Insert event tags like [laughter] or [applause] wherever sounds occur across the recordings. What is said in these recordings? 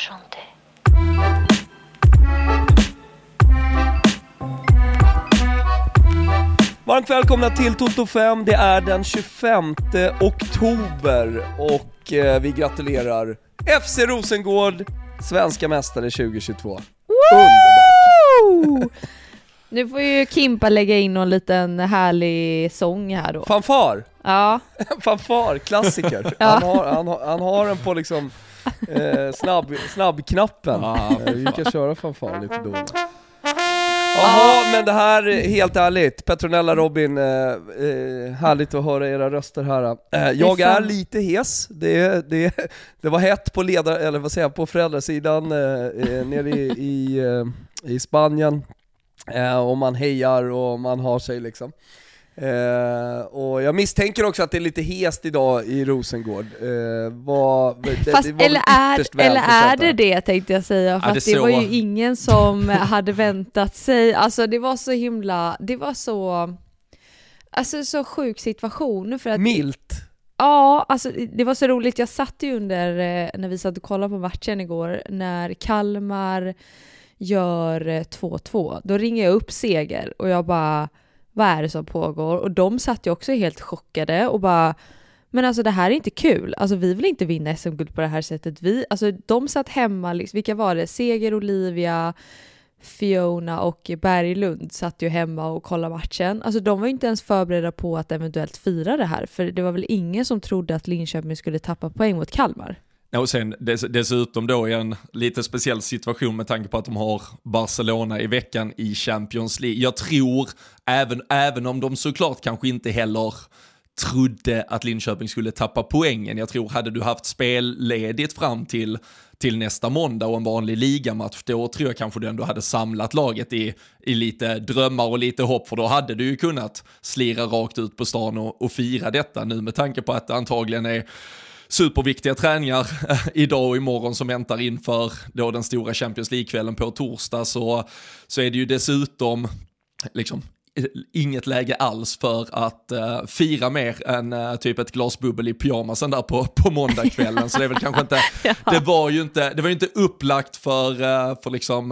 chanter. Varmt välkomna till Toto 5, det är den 25 oktober och eh, vi gratulerar FC Rosengård, svenska mästare 2022. Underbart! [laughs] Nu får ju Kimpa lägga in någon liten härlig sång här då. Fanfar! Ja, [laughs] Fanfar, klassiker. [laughs] Ja. Han, har, han, har, han har den på liksom eh, snabb, snabbknappen. Ja, Eh, vi kan köra fanfar lite då. Jaha, men det här, helt ärligt, Petronella Robin, eh, eh, härligt att höra era röster här. Eh, jag är lite hes, det, det, det var hett på ledar, eller vad säger jag, på föräldrasidan nere i, i, eh, i Spanien. Eh, och man hejar och man har sig liksom. Eh, och jag misstänker också att det är lite hest idag i Rosengård. Eh, vad, det, fast det var eller, är, eller är det det tänkte jag säga, för Ja, det att det så- var ju ingen som [laughs] hade väntat sig, alltså det var så himla, det var så, alltså så sjuk situation för att Milt. Ja, alltså det var så roligt. Jag satt ju under, eh, när vi satt och kollade på matchen igår, när Kalmar gör eh, 2-2. Då ringer jag upp Seger och jag bara, vad är det som pågår? Och de satt ju också helt chockade och bara, men alltså det här är inte kul. Alltså vi vill inte vinna SM-guld på det här sättet. Vi, alltså de satt hemma, liksom, vilka var det? Seger, Olivia, Fiona och Berglund satt ju hemma och kollade matchen. Alltså de var ju inte ens förberedda på att eventuellt fira det här, för det var väl ingen som trodde att Linköping skulle tappa poäng mot Kalmar. Och sen dess, dessutom då i en lite speciell situation med tanke på att de har Barcelona i veckan i Champions League. Jag tror, även, även om de såklart kanske inte heller trodde att Linköping skulle tappa poängen. Jag tror, hade du haft spelledigt fram till, till nästa måndag och en vanlig ligamatch, då tror jag kanske du ändå hade samlat laget i, i lite drömmar och lite hopp, för då hade du ju kunnat slira rakt ut på stan och, och fira detta nu med tanke på att det antagligen är superviktiga träningar eh, idag och imorgon som väntar inför då den stora Champions League-kvällen på torsdag så, så är det ju dessutom liksom inget läge alls för att eh, fira mer än eh, typ ett glas bubbel i pyjamasen där på, på måndagskvällen. Så det är väl kanske inte, [laughs] det var ju inte, det var ju inte upplagt för, eh, för liksom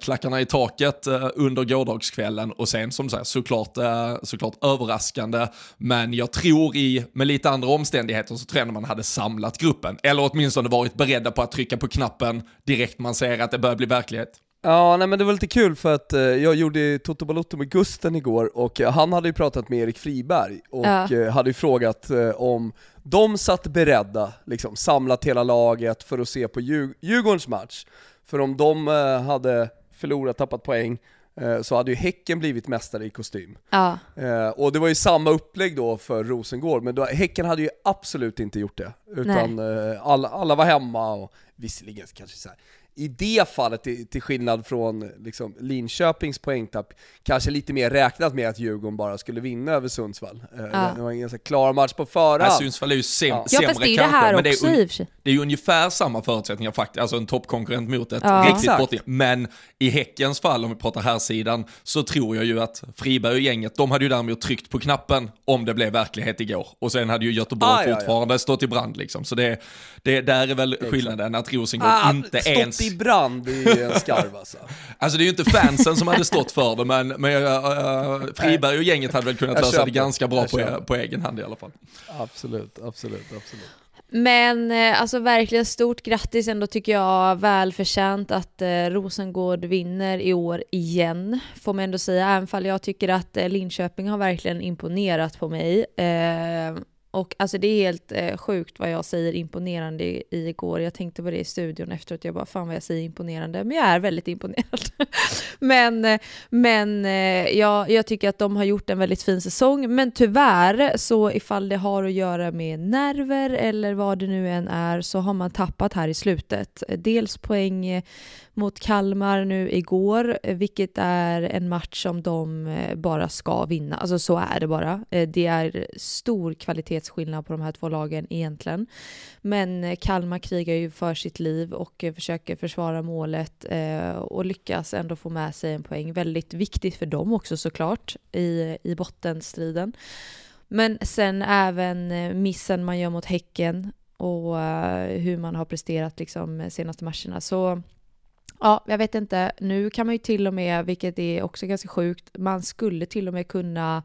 klackarna i taket under gårdagskvällen och sen som sagt såklart, såklart överraskande. Men jag tror i, med lite andra omständigheter så tror jag man hade samlat gruppen. Eller åtminstone varit beredda på att trycka på knappen direkt man ser att det börjar bli verklighet. Ja, nej men det var lite kul för att eh, jag gjorde Toto Balotto med Gusten igår och eh, han hade ju pratat med Erik Friberg och Ja. eh, hade ju frågat eh, om de satt beredda, liksom samlat hela laget för att se på Djur- Djurgårdens match. För om de eh, hade förlorat, tappat poäng, eh, så hade ju Häcken blivit mästare i kostym. Ja, Eh, och det var ju samma upplägg då för Rosengård, men då, Häcken hade ju absolut inte gjort det. Utan eh, alla, alla var hemma och visserligen kanske så här. I det fallet, till, skillnad från liksom, Linköpings poängtapp, kanske lite mer räknat med att Djurgården bara skulle vinna över Sundsvall. Eh, Ja. Det var en ganska klar match på förhand. Här Sundsvall är ju säm- Ja. ja sämre fast det är ju det kanske, här men det är också för sig. Det är ju ungefär samma förutsättningar faktiskt, alltså en toppkonkurrent mot ett Ja. riktigt bortgäng. Men i Häckens fall, om vi pratar här sidan så tror jag ju att Friberg och gänget, de hade ju däremot tryckt på knappen om det blev verklighet igår. Och sen hade ju Göteborg Ah, ja, ja. fortfarande stått i brand liksom. Så det, det där är väl skillnaden, att Rosengård Ah, inte ens... i brand, ju en skarv alltså. [laughs] Alltså det är ju inte fansen som hade stått för det, men, men uh, Friberg och gänget hade väl kunnat Jag lösa köper. det ganska bra på, köper. på egen hand i alla fall. Absolut, absolut, absolut. Men eh, alltså verkligen stort grattis ändå tycker jag, välförtjänt att eh, Rosengård vinner i år igen, får man ändå säga, även fall jag tycker att eh, Linköping har verkligen imponerat på mig. Eh, och alltså det är helt eh, sjukt vad jag säger imponerande i, igår. Jag tänkte på det i studion efteråt, jag bara fan vad jag säger imponerande, men jag är väldigt imponerad. men [laughs] men eh, eh jag, jag tycker att de har gjort en väldigt fin säsong, men tyvärr så ifall det har att göra med nerver eller vad det nu än är så har man tappat här i slutet. Dels poäng eh, mot Kalmar nu igår, eh, vilket är en match som de bara ska vinna. Alltså så är det bara. Det är stor skillnad på de här två lagen egentligen. Men eh, Kalmar krigar ju för sitt liv och eh, försöker försvara målet eh, och lyckas ändå få med sig en poäng. Väldigt viktigt för dem också såklart i, i bottenstriden. Men sen även missen man gör mot Häcken och hur man har presterat liksom senaste matcherna. Så ja, jag vet inte. Nu kan man ju till och med, vilket är också ganska sjukt, man skulle till och med kunna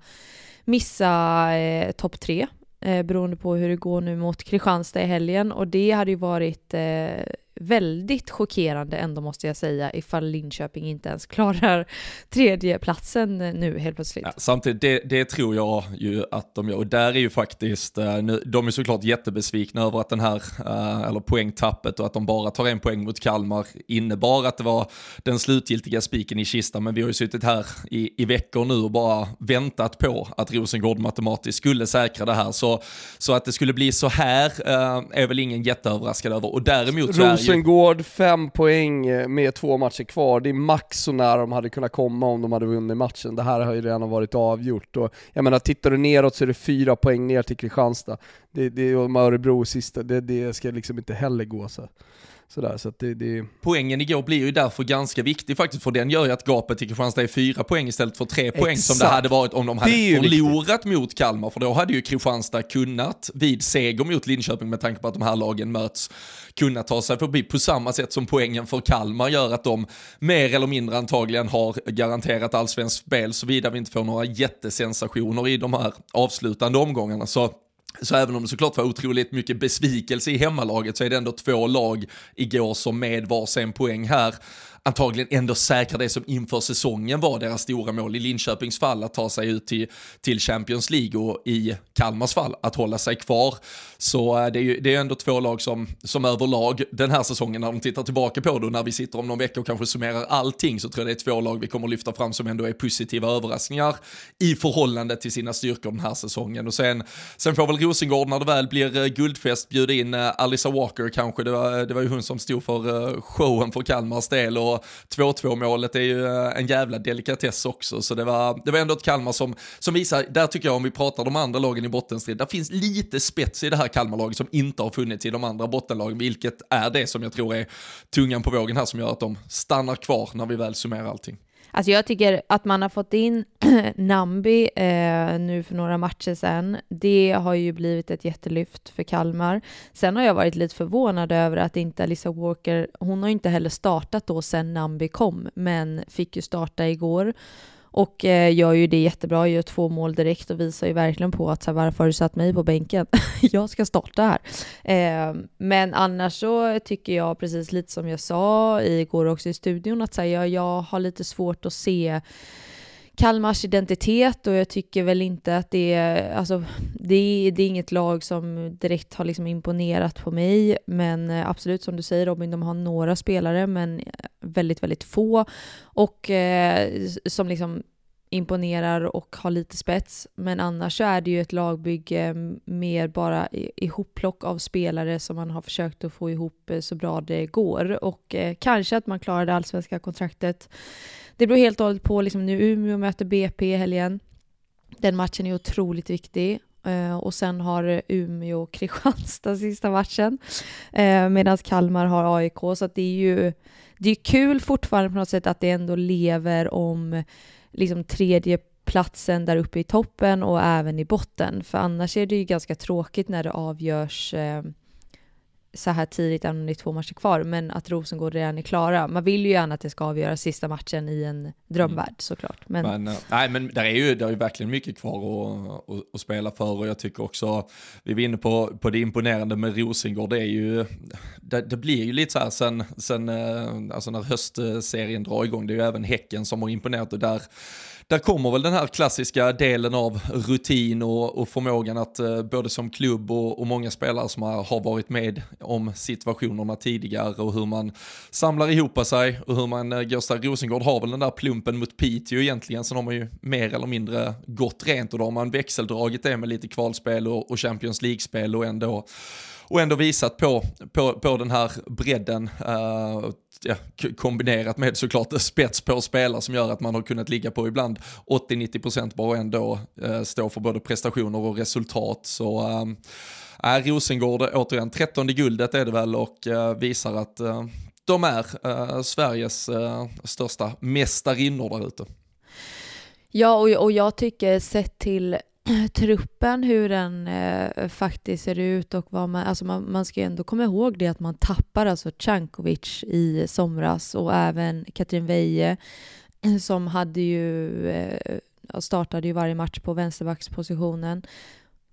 missa eh, topp tre eh, beroende på hur det går nu mot Kristianstad i helgen. Och det hade ju varit eh, väldigt chockerande ändå måste jag säga ifall Linköping inte ens klarar [laughs] tredjeplatsen nu helt plötsligt. Ja, samtidigt, det, det, tror jag ju att de gör. Och där är ju faktiskt, eh, de är såklart jättebesvikna över att den här, eh, eller poängtappet och att de bara tar en poäng mot Kalmar innebar att det var den slutgiltiga spiken i kistan men vi har ju suttit här i, i veckor nu och bara väntat på att Rosengård matematiskt skulle säkra det här. Så, så att det skulle bli så här eh, är väl ingen jätteöverraskad över. Och däremot så är Rosengård, fem poäng eh, med två matcher kvar. Det är max så nära de hade kunnat komma om de hade vunnit matchen. Det här har ju redan varit avgjort. Och jag menar, tittar du neråt så är det fyra poäng ner till Kristianstad. Det, det, och Örebro sista, det, det ska liksom inte heller gå så. Sådär, så det, det... Poängen igår blir ju därför ganska viktig faktiskt, för den gör ju att gapet till Kristianstad är fyra poäng istället för tre poäng som det hade varit om de hade förlorat riktigt. mot Kalmar, för då hade ju Kristianstad kunnat, vid seger mot Linköping med tanke på att de här lagen möts, kunna ta sig förbi på samma sätt som poängen för Kalmar gör att de mer eller mindre antagligen har garanterat allsvensk spel, såvida vi inte får några jättesensationer i de här avslutande omgångarna. Så så även om det såklart var otroligt mycket besvikelse i hemmalaget så är det ändå två lag igår som med varsin poäng här antagligen ändå säkra det som inför säsongen var deras stora mål. I Linköpings fall att ta sig ut till, till Champions League och i Kalmars fall att hålla sig kvar. Så eh, det är ju det är ändå två lag som, som överlag den här säsongen när de tittar tillbaka på det och när vi sitter om någon vecka och kanske summerar allting så tror jag det är två lag vi kommer lyfta fram som ändå är positiva överraskningar i förhållande till sina styrkor den här säsongen. Och sen, sen får väl Rosengård när det väl blir eh, guldfest bjuda in eh, Alissa Walker kanske, det var, det var ju hon som stod för showen för Kalmars del och 2-2 målet är ju eh, en jävla delikatess också. Så det var, det var ändå ett Kalmar som, som visar, där tycker jag om vi pratar de andra lagen i bottenstrid, där finns lite spets i det här Kalmarlaget som inte har funnits i de andra bottenlagen, vilket är det som jag tror är tungan på vågen här som gör att de stannar kvar när vi väl summerar allting. Alltså jag tycker att man har fått in [clears throat] Nambi eh, nu för några matcher sedan, det har ju blivit ett jättelyft för Kalmar. Sen har jag varit lite förvånad över att inte Alissa Walker, hon har inte heller startat då sen Nambi kom, men fick ju starta igår. Och eh, gör ju det jättebra, gör två mål direkt och visar ju verkligen på att så här, varför har du satt mig på bänken? [laughs] jag ska starta här. Eh, men annars så tycker jag precis lite som jag sa igår också i studion att så här, jag, jag har lite svårt att se Kalmars identitet och jag tycker väl inte att det är, alltså, det är, det är inget lag som direkt har liksom imponerat på mig, men eh, absolut som du säger Robin, de har några spelare, men eh, väldigt, väldigt få och eh, som liksom imponerar och har lite spets. Men annars så är det ju ett lagbygge eh, mer bara ihopplock av spelare som man har försökt att få ihop så bra det går. Och eh, kanske att man klarar det allsvenska kontraktet det beror helt och hållet på, liksom, nu Umeå möter BP i helgen. Den matchen är otroligt viktig. Uh, och sen har Umeå och Kristianstad [laughs] sista matchen. Eh, uh, Medan Kalmar har AIK, så det är ju det är kul fortfarande på något sätt att det ändå lever om liksom tredje platsen där uppe i toppen och även i botten. För annars är det ju ganska tråkigt när det avgörs uh, så här tidigt, även om det är två matcher kvar, men att Rosengård redan är klara. Man vill ju gärna att det ska avgöras sista matchen i en drömvärld mm. såklart. Men... men, eh, nej, men där är ju, där är verkligen mycket kvar att, att, att, spela för och jag tycker också, vi var inne på, på det imponerande med Rosengård, det är ju, det, det blir ju lite så här sen, sen eh, alltså när höstserien drar igång, det är ju även Häcken som har imponerat och där där kommer väl den här klassiska delen av rutin och, och förmågan att eh, både som klubb och, och, många spelare som har, har varit med om situationerna tidigare och hur man samlar ihop sig och hur man eh, Gösta Rosengård har väl den där plumpen mot Piteå egentligen, sen har man ju mer eller mindre gått rent och då har man växeldragit det med lite kvalspel och, och Champions League-spel och ändå och ändå visat på, på, på den här bredden, uh, ja, kombinerat med såklart spets på spelare som gör att man har kunnat ligga på ibland 80-90% bara ändå eh, stå för både prestationer och resultat. Så eh, Rosengård återigen 13 guldet är det väl och eh, visar att eh, de är eh, Sveriges eh, största mästarinnor där ute. Ja, och, och jag tycker sett till [clears throat] truppen, hur den eh, faktiskt ser ut och vad man, alltså man, man ska ju ändå komma ihåg det att man tappar alltså Cankovic i somras och även Katrin Veje [clears throat] som hade ju, eh, startade ju varje match på vänsterbackspositionen.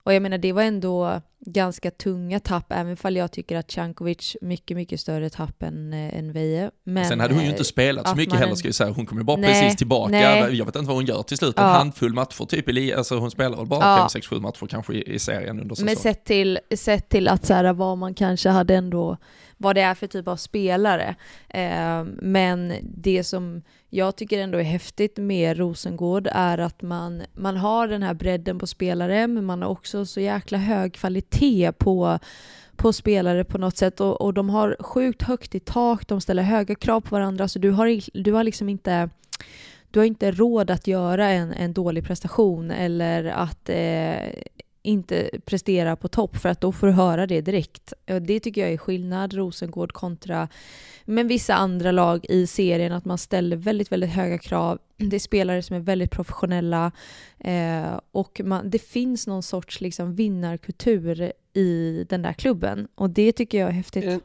Och jag menar det var ändå ganska tunga tapp, även fall jag tycker att Cankovic mycket, mycket större tapp än, äh, än Veje. Men, Sen hade hon ju inte spelat så mycket heller ska jag säga, hon kom ju bara nej, precis tillbaka. Nej. Jag vet inte vad hon gör till slut, en ja. handfull matcher typ, i, alltså hon spelar väl bara 5, ja. 6, 7 matcher kanske i, i serien under säsongen. Men sett till, sett till att så här, vad man kanske hade ändå vad det är för typ av spelare. Eh, men det som jag tycker ändå är häftigt med Rosengård är att man, man har den här bredden på spelare, men man har också så jäkla hög kvalitet på på spelare på något sätt och, och de har sjukt högt i tak, de ställer höga krav på varandra så du har, du har liksom inte du har inte råd att göra en, en dålig prestation eller att eh, inte prestera på topp för att då får du höra det direkt. Det tycker jag är skillnad, Rosengård kontra men vissa andra lag i serien, att man ställer väldigt, väldigt höga krav. Det är spelare som är väldigt professionella eh, och man, det finns någon sorts liksom vinnarkultur i den där klubben och det tycker jag är häftigt. Eh,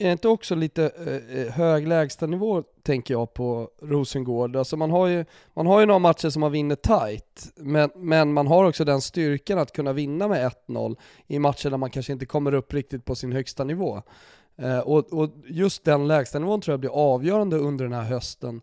är det inte också lite eh, eh, hög lägstanivå, tänker jag, på Rosengård? Alltså man har ju, man har ju några matcher som man vinner tight, men, men man har också den styrkan att kunna vinna med 1-0 i matcher där man kanske inte kommer upp riktigt på sin högsta nivå. Eh, och, och just den lägstanivån tror jag blir avgörande under den här hösten.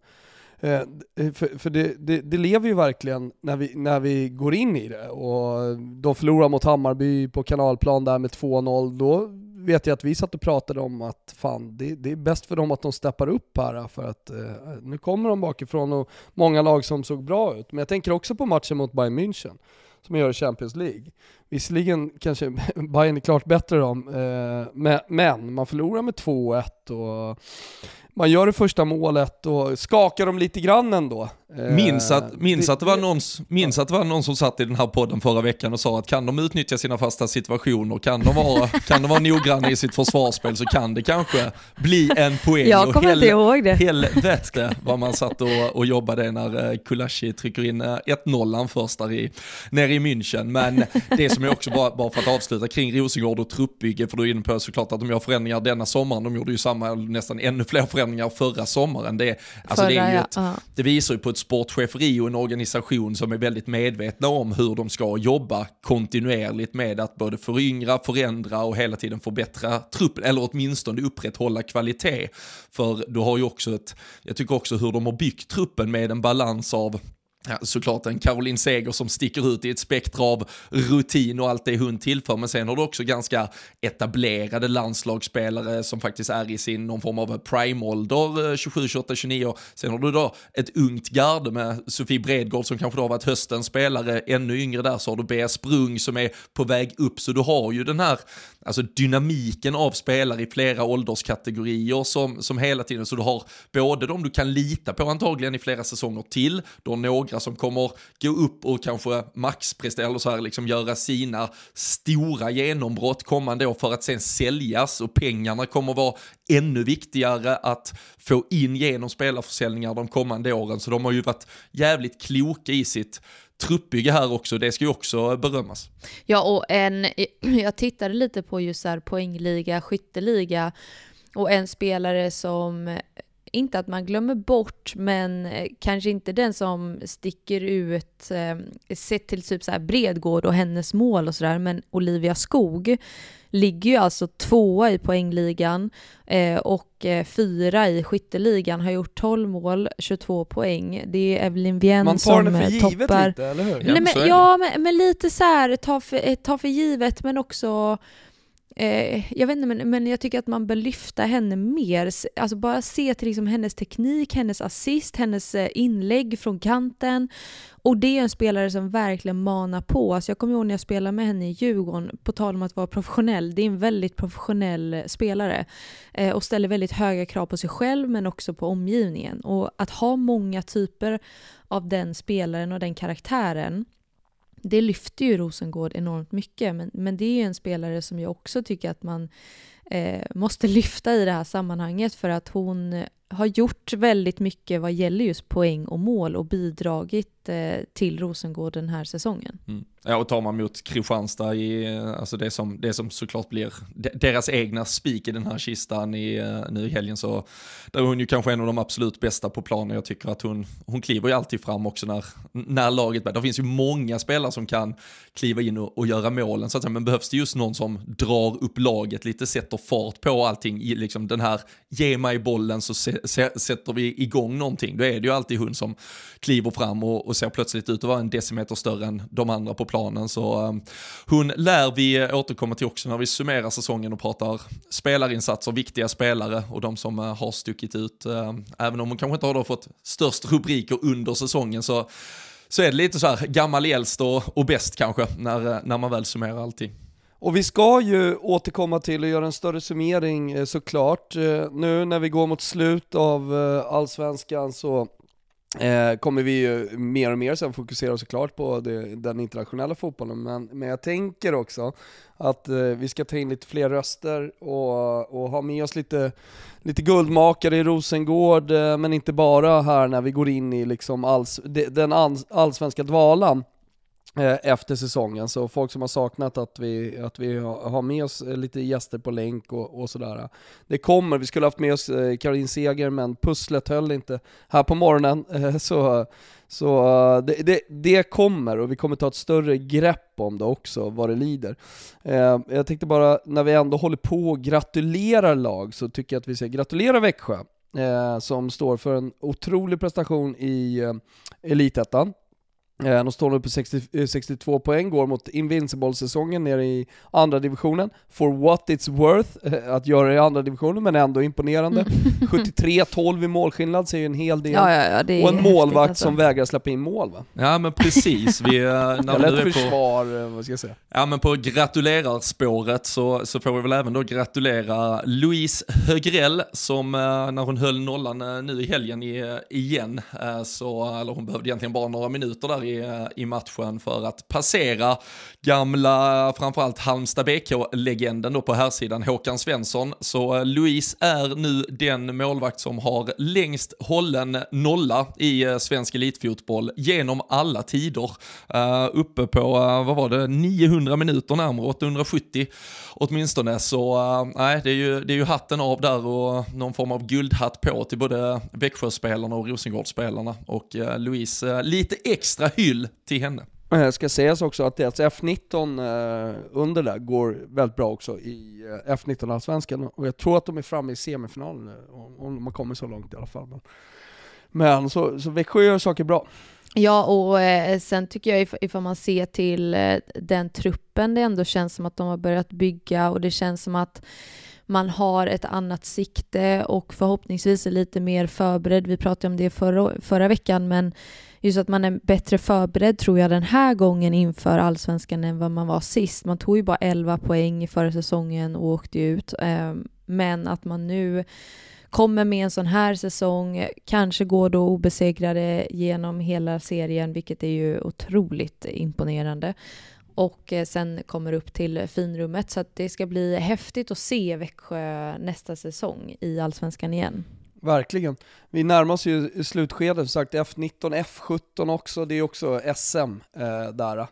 Eh, eh för, för det, det, det, lever ju verkligen när vi, när vi går in i det och de förlorar mot Hammarby på kanalplan där med 2-0, då vet jag att vi satt och pratade om att fan, det, det är bäst för dem att de steppar upp här för att eh, nu kommer de bakifrån och många lag som såg bra ut. Men jag tänker också på matchen mot Bayern München som gör i Champions League. Visserligen kanske [laughs] Bayern är klart bättre då, eh, men man förlorar med 2-1 och man gör det första målet och skakar dem lite grann ändå. Minns att, eh, minns, att det var någon, minns att det var någon som satt i den här podden förra veckan och sa att kan de utnyttja sina fasta situationer, kan de vara, [laughs] kan de vara noggranna i sitt försvarsspel så kan det kanske bli en poäng. Jag kommer inte ihåg det. Helvete vad man satt och, och jobbade när eh, Kulashi trycker in 1-0 eh, först där i, nere i München. Men det som är också bara, bara för att avsluta kring Rosengård och truppbygge, för du är inne på såklart att de gör förändringar denna sommaren, de gjorde ju samma, nästan ännu fler förändringar förra sommaren. Det, alltså förra, det, är ju ett, ja. det visar ju på ett sportcheferi och en organisation som är väldigt medvetna om hur de ska jobba kontinuerligt med att både föryngra, förändra och hela tiden förbättra truppen, eller åtminstone upprätthålla kvalitet. För du har ju också ett, jag tycker också hur de har byggt truppen med en balans av Ja, såklart en Caroline Seger som sticker ut i ett spektra av rutin och allt det hon tillför, men sen har du också ganska etablerade landslagsspelare som faktiskt är i sin någon form av prime-ålder, 27, 28, 29. Sen har du då ett ungt garde med Sofie Bredgård som kanske då har varit höstens spelare, ännu yngre där, så har du Bea Sprung som är på väg upp, så du har ju den här alltså dynamiken av spelare i flera ålderskategorier som, som hela tiden, så du har både de du kan lita på antagligen i flera säsonger till, du har några som kommer gå upp och kanske maxprestera eller så här, liksom göra sina stora genombrott kommande år för att sen säljas och pengarna kommer vara ännu viktigare att få in genom spelarförsäljningar de kommande åren. Så de har ju varit jävligt kloka i sitt truppbygge här också, det ska ju också berömmas. Ja, och en, [clears throat] jag tittade lite på just här poängliga, skytteliga och en spelare som inte att man glömmer bort, men eh, kanske inte den som sticker ut eh, sett till typ så här Bredgård och hennes mål och sådär, men Olivia Skog ligger ju alltså tvåa i poängligan eh, och eh, fyra i skytteligan, har gjort 12 mål, 22 poäng. Det är Evelyn Vien som toppar. Man tar det för givet lite, eller hur? Nej, men, ja, men, men, lite så här, ta för, eh, ta för givet, men också eh, jag vet inte, men, men jag tycker att man bör lyfta henne mer. Alltså bara se till liksom hennes teknik, hennes assist, hennes eh, inlägg från kanten. Och det är en spelare som verkligen manar på. Alltså jag kommer ihåg när jag spelade med henne i Djurgården, på tal om att vara professionell. Det är en väldigt professionell eh, spelare eh, och ställer väldigt höga krav på sig själv men också på omgivningen. Och att ha många typer av den spelaren och den karaktären det lyfter ju Rosengård enormt mycket, men, men det är ju en spelare som jag också tycker att man eh, måste [laughs] lyfta i det här sammanhanget för att hon har gjort väldigt mycket vad gäller just poäng och mål och bidragit eh, till Rosengård den här säsongen. Mm. Ja, och tar man mot Kristianstad i, eh, alltså det som, det som såklart blir deras egna spik i den här kistan i, eh, nu i helgen så, där är hon ju kanske en av de absolut bästa på planen. Jag tycker att hon, hon kliver ju alltid fram också när, när laget bär. Det finns ju många spelare som kan kliva in och, och göra målen, så att säga. men behövs det just någon som drar upp laget lite, sätter fart på allting, liksom den här, ge mig bollen så se, sätter vi igång någonting. Då är det ju alltid hon som kliver fram och, och ser plötsligt ut att vara en decimeter större än de andra på planen. Så um, hon lär vi återkomma till också när vi summerar säsongen och pratar spelarinsatser, viktiga spelare och de som uh, har stuckit ut. Uh, även om hon kanske inte har fått störst rubriker under säsongen så så är det lite så här gammal äldst och, och bäst kanske när, när man väl summerar allting. Och vi ska ju återkomma till och göra en större summering eh, såklart. Eh, nu när vi går mot slut av eh, allsvenskan så kommer vi ju mer och mer sen fokusera såklart på det, den internationella fotbollen, men, men jag tänker också att vi ska ta in lite fler röster och, och ha med oss lite, lite guldmakare i Rosengård, men inte bara här när vi går in i liksom alls, den allsvenska dvalan. Eh, efter säsongen. Så folk som har saknat att vi, att vi har med oss eh, lite gäster på länk och, och sådär. Det kommer, vi skulle haft med oss Karin Caroline Seger men pusslet höll inte här på morgonen. [laughs] Så, så det, det, det, kommer och vi kommer ta ett större grepp om det också, vad det lider. Jag tänkte bara, när vi ändå håller på och gratulerar lag så tycker jag att vi ska gratulera Växjö. Som står för en otrolig prestation i Elitettan. Eh, de står nu på 60, 62 eh, poäng, går mot Invincible-säsongen nere i andra divisionen. For what it's worth eh, att göra i andra divisionen, men ändå imponerande. Mm. [laughs] 73-12 i målskillnad säger en hel del. Ja, ja, ja, och en målvakt alltså. som vägrar släppa in mål va? Ja men precis. Vi, [laughs] när Eller ett försvar, vad ska jag säga? Ja men på gratulerarspåret så, så får vi väl även då gratulera Louise Högrell som när hon höll nollan nu i helgen igen, så, eller hon behövde egentligen bara några minuter där i, eh, i matchen för att passera gamla, framförallt Halmstad BK-legenden då på här sidan Håkan Svensson. Så eh, Louise är nu den målvakt som har längst hållen nolla i eh, svensk elitfotboll genom alla tider. Uh, uppe på, uh, vad var det, 900 minuter närmare, 870 åtminstone. Så uh, nej, det, är ju, det är ju hatten av där och någon form av guldhatt på till både Växjöspelarna och Rosengårdsspelarna. Och Louise lite extra hyll till henne. Det ska sägas också att deras F19 eh, under där går väldigt bra också i eh, F19 Allsvenskan och jag tror att de är framme i semifinalen nu, om de har kommit så långt i alla fall. Men, men så, så Växjö gör saker bra. Ja, och eh, sen tycker jag if ifall man ser till eh, den truppen det ändå känns som att de har börjat bygga och det känns som att man har ett annat sikte och förhoppningsvis är lite mer förberedd. Vi pratade om det förra, förra veckan, men just att man är bättre förberedd tror jag den här gången inför allsvenskan än vad man var sist. Man tog ju bara 11 poäng i förra säsongen och åkte ut, ehm, men att man nu kommer med en sån här säsong, kanske går då obesegrade genom hela serien, vilket är ju otroligt imponerande och eh, sen kommer upp till finrummet. Så att det ska bli häftigt att se Växjö nästa säsong i Allsvenskan igen. Verkligen. Vi närmar oss ju slutskedet, som sagt F19, F17 också, det är också SM eh, där.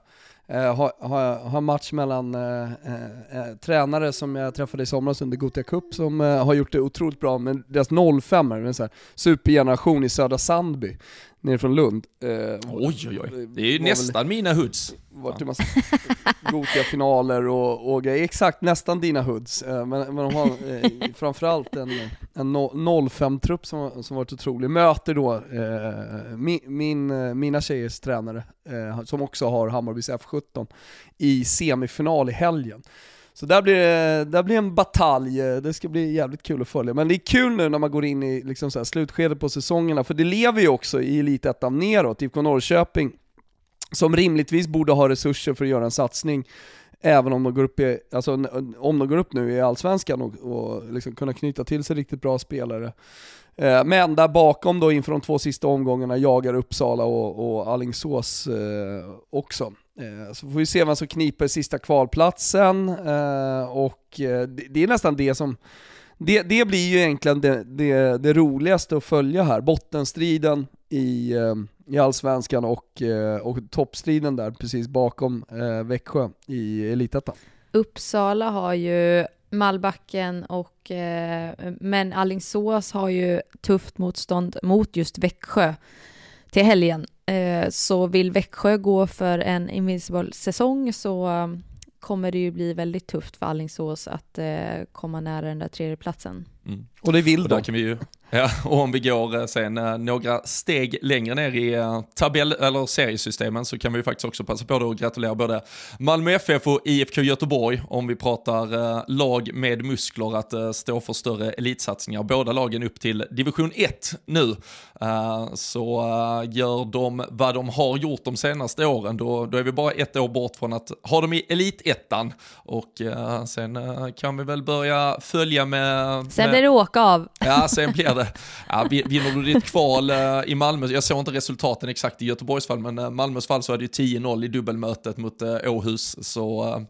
Eh, har, har, har match mellan eh, eh, eh, tränare som jag träffade i somras under Gothia Cup som eh, har gjort det otroligt bra, men deras 05 en så här supergeneration i Södra Sandby, nere från Lund. oj oj oj, det är ju nästan väl, mina hoods. Vart det massa Gothia-finaler och, och grejer, exakt nästan dina hoods. men, men de har framförallt en, en 05-trupp som, som varit otrolig. Möter då min, min, mina tjejers tränare, som också har Hammarbys F17 i semifinal i helgen. Så där blir det där blir en batalj, det ska bli jävligt kul att följa. Men det är kul nu när man går in i liksom så slutskedet på säsongerna, för det lever ju också i Elitettan neråt, IFK Norrköping, som rimligtvis borde ha resurser för att göra en satsning, även om de går upp, i, alltså, om de går upp nu i Allsvenskan och, och liksom kunna knyta till sig riktigt bra spelare. Eh, men där bakom då inför de två sista omgångarna jagar Uppsala och, och Allingsås eh, också. Eh, så får vi se vem som kniper sista kvalplatsen eh, och eh, det är nästan det som det, det blir ju egentligen det, det, det roligaste att följa här, bottenstriden i, eh, i Allsvenskan och, eh, och toppstriden där precis bakom eh, Växjö i Elitettan. Uppsala har ju Malbacken och eh, men Allingsås har ju tufft motstånd mot just Växjö till helgen. Så vill Växjö gå för en invincible säsong så kommer det ju bli väldigt tufft för Allingsås att komma nära den där tredje platsen. Mm. Och det vill de. Kan vi ju, ja, och om vi går eh, sen eh, några steg längre ner i eh, tabell eller seriesystemen så kan vi faktiskt också passa på att gratulera både Malmö FF och IFK Göteborg om vi pratar lag med muskler att stå för större elitsatsningar. Båda lagen upp till division 1 nu. Så gör de vad de har gjort de senaste åren, då, då är vi bara ett år bort från att ha dem i elitettan. Och sen kan vi väl börja följa med... Sen blir det åka av. Ja, sen blir det. Ja, vinner du ditt kval eh, i Malmö, jag såg inte resultaten exakt i Göteborgs fall, men eh, Malmös fall så är det ju 10-0 i dubbelmötet mot eh, Åhus. Så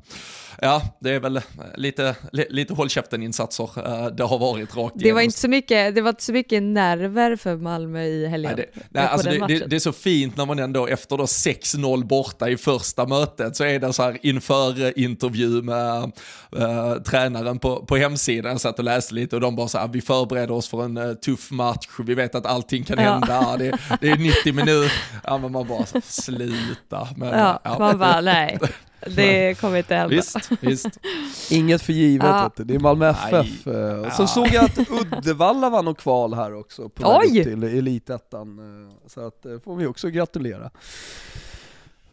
ja, det är väl lite, lite håll käften-insatser det har varit rakt det var inte så mycket Det var inte så mycket nerver för Malmö i helgen. Nej, det, nej, alltså det, det, det, är så fint när man ändå efter då 6-0 borta i första mötet så är det så här inför intervju med äh, tränaren på, på hemsidan, jag satt och läste lite och de bara så här, vi förbereder oss för en uh, tuff match, vi vet att allting kan ja. hända, det, det, är 90 [laughs] minuter, ja men man bara sluta. Men, ja, ja. man bara nej. [laughs] Det kommer inte hända. Visst, visst. [laughs] Inget för givet, ja. det är Malmö FF. Nej. Eh, så ja. såg jag att Uddevalla vann något kval här också, på väg till Elitettan. Eh, så att det får vi också gratulera.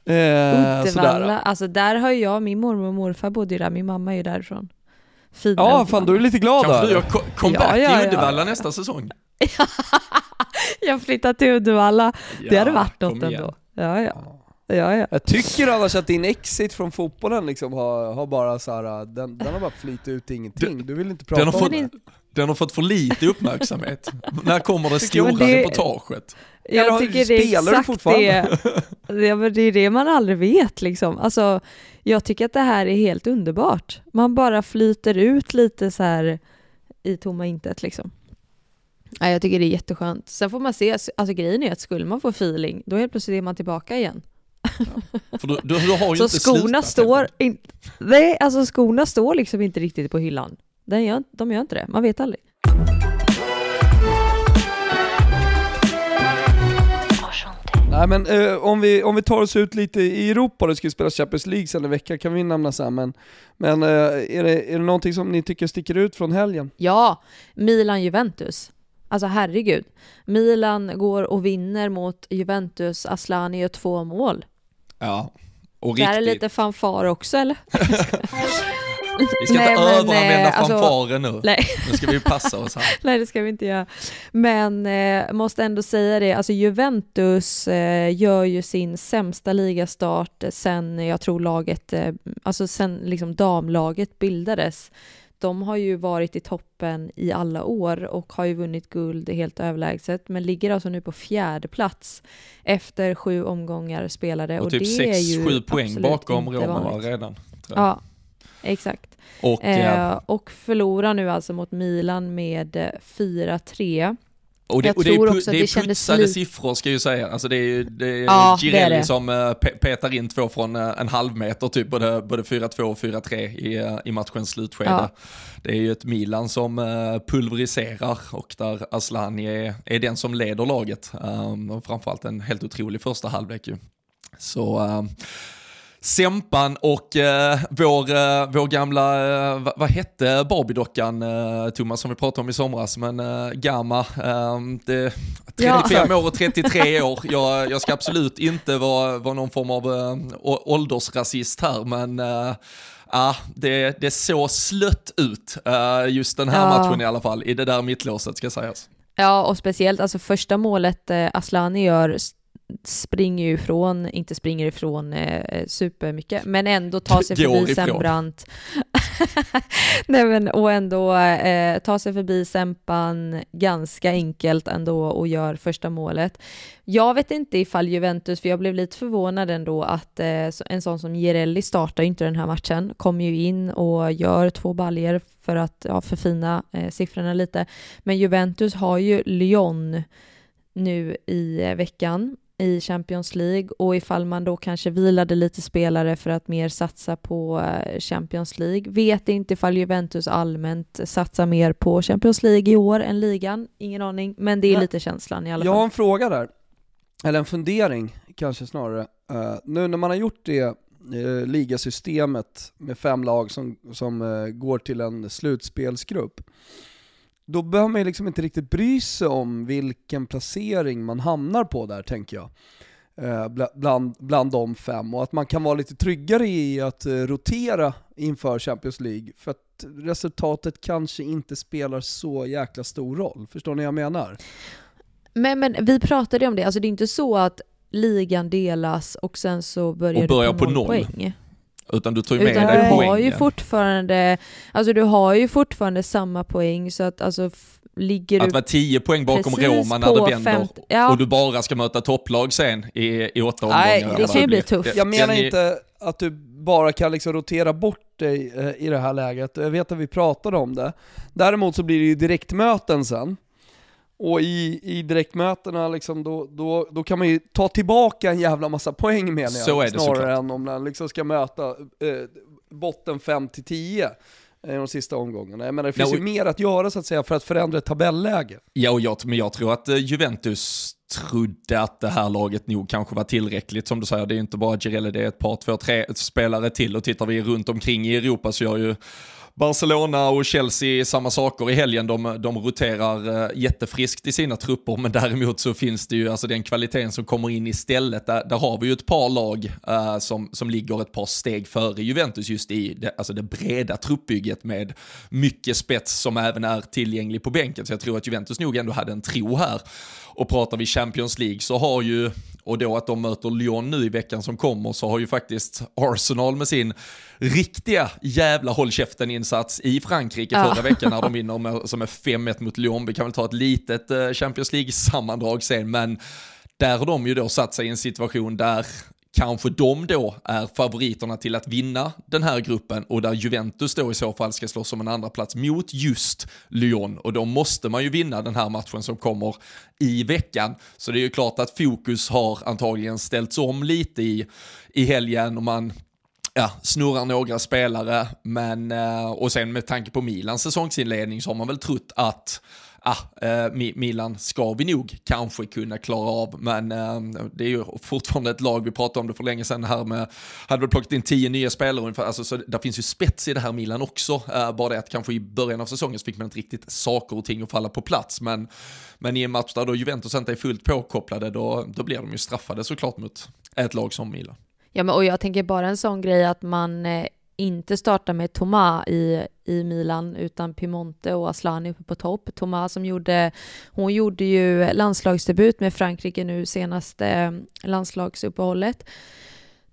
Eh, Uddevalla, sådär. alltså där har jag, min mormor och morfar bodde ju där, min mamma är ju därifrån. Fina ja, fan då är du lite glad Kanske du gör comeback ja, ja, ja. i Uddevalla nästa säsong? [laughs] jag flyttar till Uddevalla, det hade varit något ändå. Ja, ja. Ja, ja. Jag tycker annars att din exit från fotbollen liksom har, har bara så här, den, den har bara flyttit ut till ingenting. Du vill inte prata om fått, det. Den har fått för lite uppmärksamhet. [laughs] När kommer det stora det, reportaget? Jag Eller, tycker det är exakt det. Ja, men det är det man aldrig vet liksom. Alltså, jag tycker att det här är helt underbart. Man bara flyter ut lite så här i tomma intet liksom. Ja, jag tycker det är jätteskönt. Sen får man se, alltså grejen är att skulle man få feeling, då helt plötsligt är man tillbaka igen. För du, du, du, har ju så inte skorna slutat, står, in, nej, alltså skorna står liksom inte riktigt på hyllan. De gör, de gör inte det, man vet aldrig. Nej men eh, om, vi, om vi tar oss ut lite i Europa, det ska ju spelas Champions League sen en vecka kan vi nämna sen, men, men eh, är, det, är det någonting som ni tycker sticker ut från helgen? Ja, Milan-Juventus. Alltså herregud. Milan går och vinner mot Juventus, Aslani gör två mål. Ja, och riktigt. Det är lite fanfar också eller? [laughs] Vi ska nej, inte överanvända alltså, fanfaren nu. Nej. Nu ska vi passa oss här. [laughs] nej, det ska vi inte göra. Men eh, måste ändå säga det, alltså Juventus eh, gör ju sin sämsta ligastart sen jag tror laget, eh, alltså sen liksom damlaget bildades de har ju varit i toppen i alla år och har ju vunnit guld helt överlägset, men ligger alltså nu på fjärde plats efter sju omgångar spelade. Och, och typ 6-7 poäng bakom Roma redan. Ja, exakt. Och, eh, och förlorar nu alltså mot Milan med 4-3. Och det, och det, är, det, är putsade siffror ska jag ju säga. Alltså det är, det är ja, Girelli det är det. som uh, petar in två från uh, en halv meter, typ både, både 4-2 och 4-3 i, uh, i matchens slutskede. Ja. Det är ju ett Milan som pulveriserar och där Aslani är, är den som leder laget. Um, och framförallt en helt otrolig första halvlek ju. Så Sempan och eh, vår, eh, vår gamla, eh, vad, hette Barbie-dockan eh, Thomas som vi pratade om i somras, men eh, Gamma, ehm, det, 35 ja. år och 33 år. Jag, jag ska absolut inte vara, vara någon form av eh, åldersrasist här, men eh, Ja, det, det såg slött ut uh, just den här ja. matchen i alla fall, i det där mittlåset ska sägas. Ja, och speciellt alltså första målet eh, Aslani gör springer ju ifrån, inte springer ifrån eh, supermycket, men ändå tar sig [laughs] förbi. Sembrant. [laughs] Nej men och ändå eh, tar sig förbi Sempan ganska enkelt ändå och gör första målet. Jag vet inte ifall Juventus, för jag blev lite förvånad ändå att eh, en sån som Girelli startar ju inte den här matchen, kommer ju in och gör två baljer för att ja, förfina eh, siffrorna lite. Men Juventus har ju Lyon nu i eh, veckan i Champions League och ifall man då kanske vilade lite spelare för att mer satsa på eh, Champions League. Vet inte ifall Juventus allmänt satsar mer på Champions League i år än ligan, ingen aning, men det är lite känslan i alla Jag har fall. en fråga där, eller en fundering kanske snarare. Eh, nu när man har gjort det uh, ligasystemet med fem lag som, som eh, går till en slutspelsgrupp, då behöver man ju liksom inte riktigt bry sig om vilken placering man hamnar på där tänker jag. Eh, bla- bland, bland de fem och att man kan vara lite tryggare i att eh, rotera inför Champions League för att resultatet kanske inte spelar så jäkla stor roll. Förstår ni vad jag menar? Men, men vi pratade om det, alltså det är inte så att ligan delas och sen så börjar, Och börjar du på på noll, noll. poäng. Utan du tar ju med Utan dig du har poängen. ju fortfarande, alltså du har ju fortfarande samma poäng så att alltså ligger Att du vara 10 poäng bakom Roma när det vänder femt- ja. och du bara ska möta topplag sen i, i åtta omgångar. Nej, det kan ju bli blir. tufft. Jag menar inte att du bara kan liksom rotera bort dig eh, i det här läget, jag vet att vi pratade om det. Däremot så blir det ju direktmöten sen. Och i, i direktmötena liksom, då, då, då kan man ju ta tillbaka en jävla massa poäng menar jag. Så är det snarare såklart. än om man liksom ska möta eh, botten 5-10 i de sista omgångarna. Jag menar det finns Nej, ju mer att göra så att säga för att förändra ett tabelläge. Ja, och jag, men jag tror att eh, Juventus trodde att det här laget nog kanske var tillräckligt. Som du säger, det är inte bara Girelli, det är ett par, två, tre spelare till. Och tittar vi runt omkring i Europa så gör ju Barcelona och Chelsea samma saker i helgen. De, de roterar eh, jättefriskt i sina trupper, men däremot så finns det ju alltså den kvaliteten som kommer in istället. Där, där har vi ju ett par lag uh, som, som ligger ett par steg före Juventus just i det, alltså det breda truppbygget med mycket spets som även är tillgänglig på bänken. Så jag tror att Juventus nog ändå hade en tro här. Och pratar vi Champions League så har ju, och då att de möter Lyon nu i veckan som kommer, så har ju faktiskt Arsenal med sin riktiga jävla håll käften-insats i Frankrike Ja. förra veckan när de vinner med, som är 5-1 mot Lyon. Vi kan väl ta ett litet eh, Champions League-sammandrag sen, men där har de ju då satt sig i en situation där kanske de då är favoriterna till att vinna den här gruppen och där Juventus då i så fall ska slåss om en andra plats mot just Lyon och då måste man ju vinna den här matchen som kommer i veckan. Så det är ju klart att fokus har antagligen ställts om lite i, i helgen och man ja, snurrar några spelare, men eh, och sen med tanke på Milans säsongsinledning så har man väl trott att ah, eh, Milan ska vi nog kanske kunna klara av, men eh, det är ju fortfarande ett lag, vi pratade om det för länge sedan här med, hade väl plockat in tio nya spelare ungefär, alltså, så det finns ju spets i det här Milan också, eh, bara det att kanske i början av säsongen så fick man inte riktigt saker och ting att falla på plats, men, men i en match där då Juventus inte är fullt påkopplade, då, då blir de ju straffade såklart mot ett lag som Milan. Ja, men, och jag tänker bara en sån grej att man eh, inte starta med Thomas i, i Milan utan Piemonte och Aslani uppe på topp. Thomas som gjorde, hon gjorde ju landslagsdebut med Frankrike nu senaste eh, landslagsuppehållet.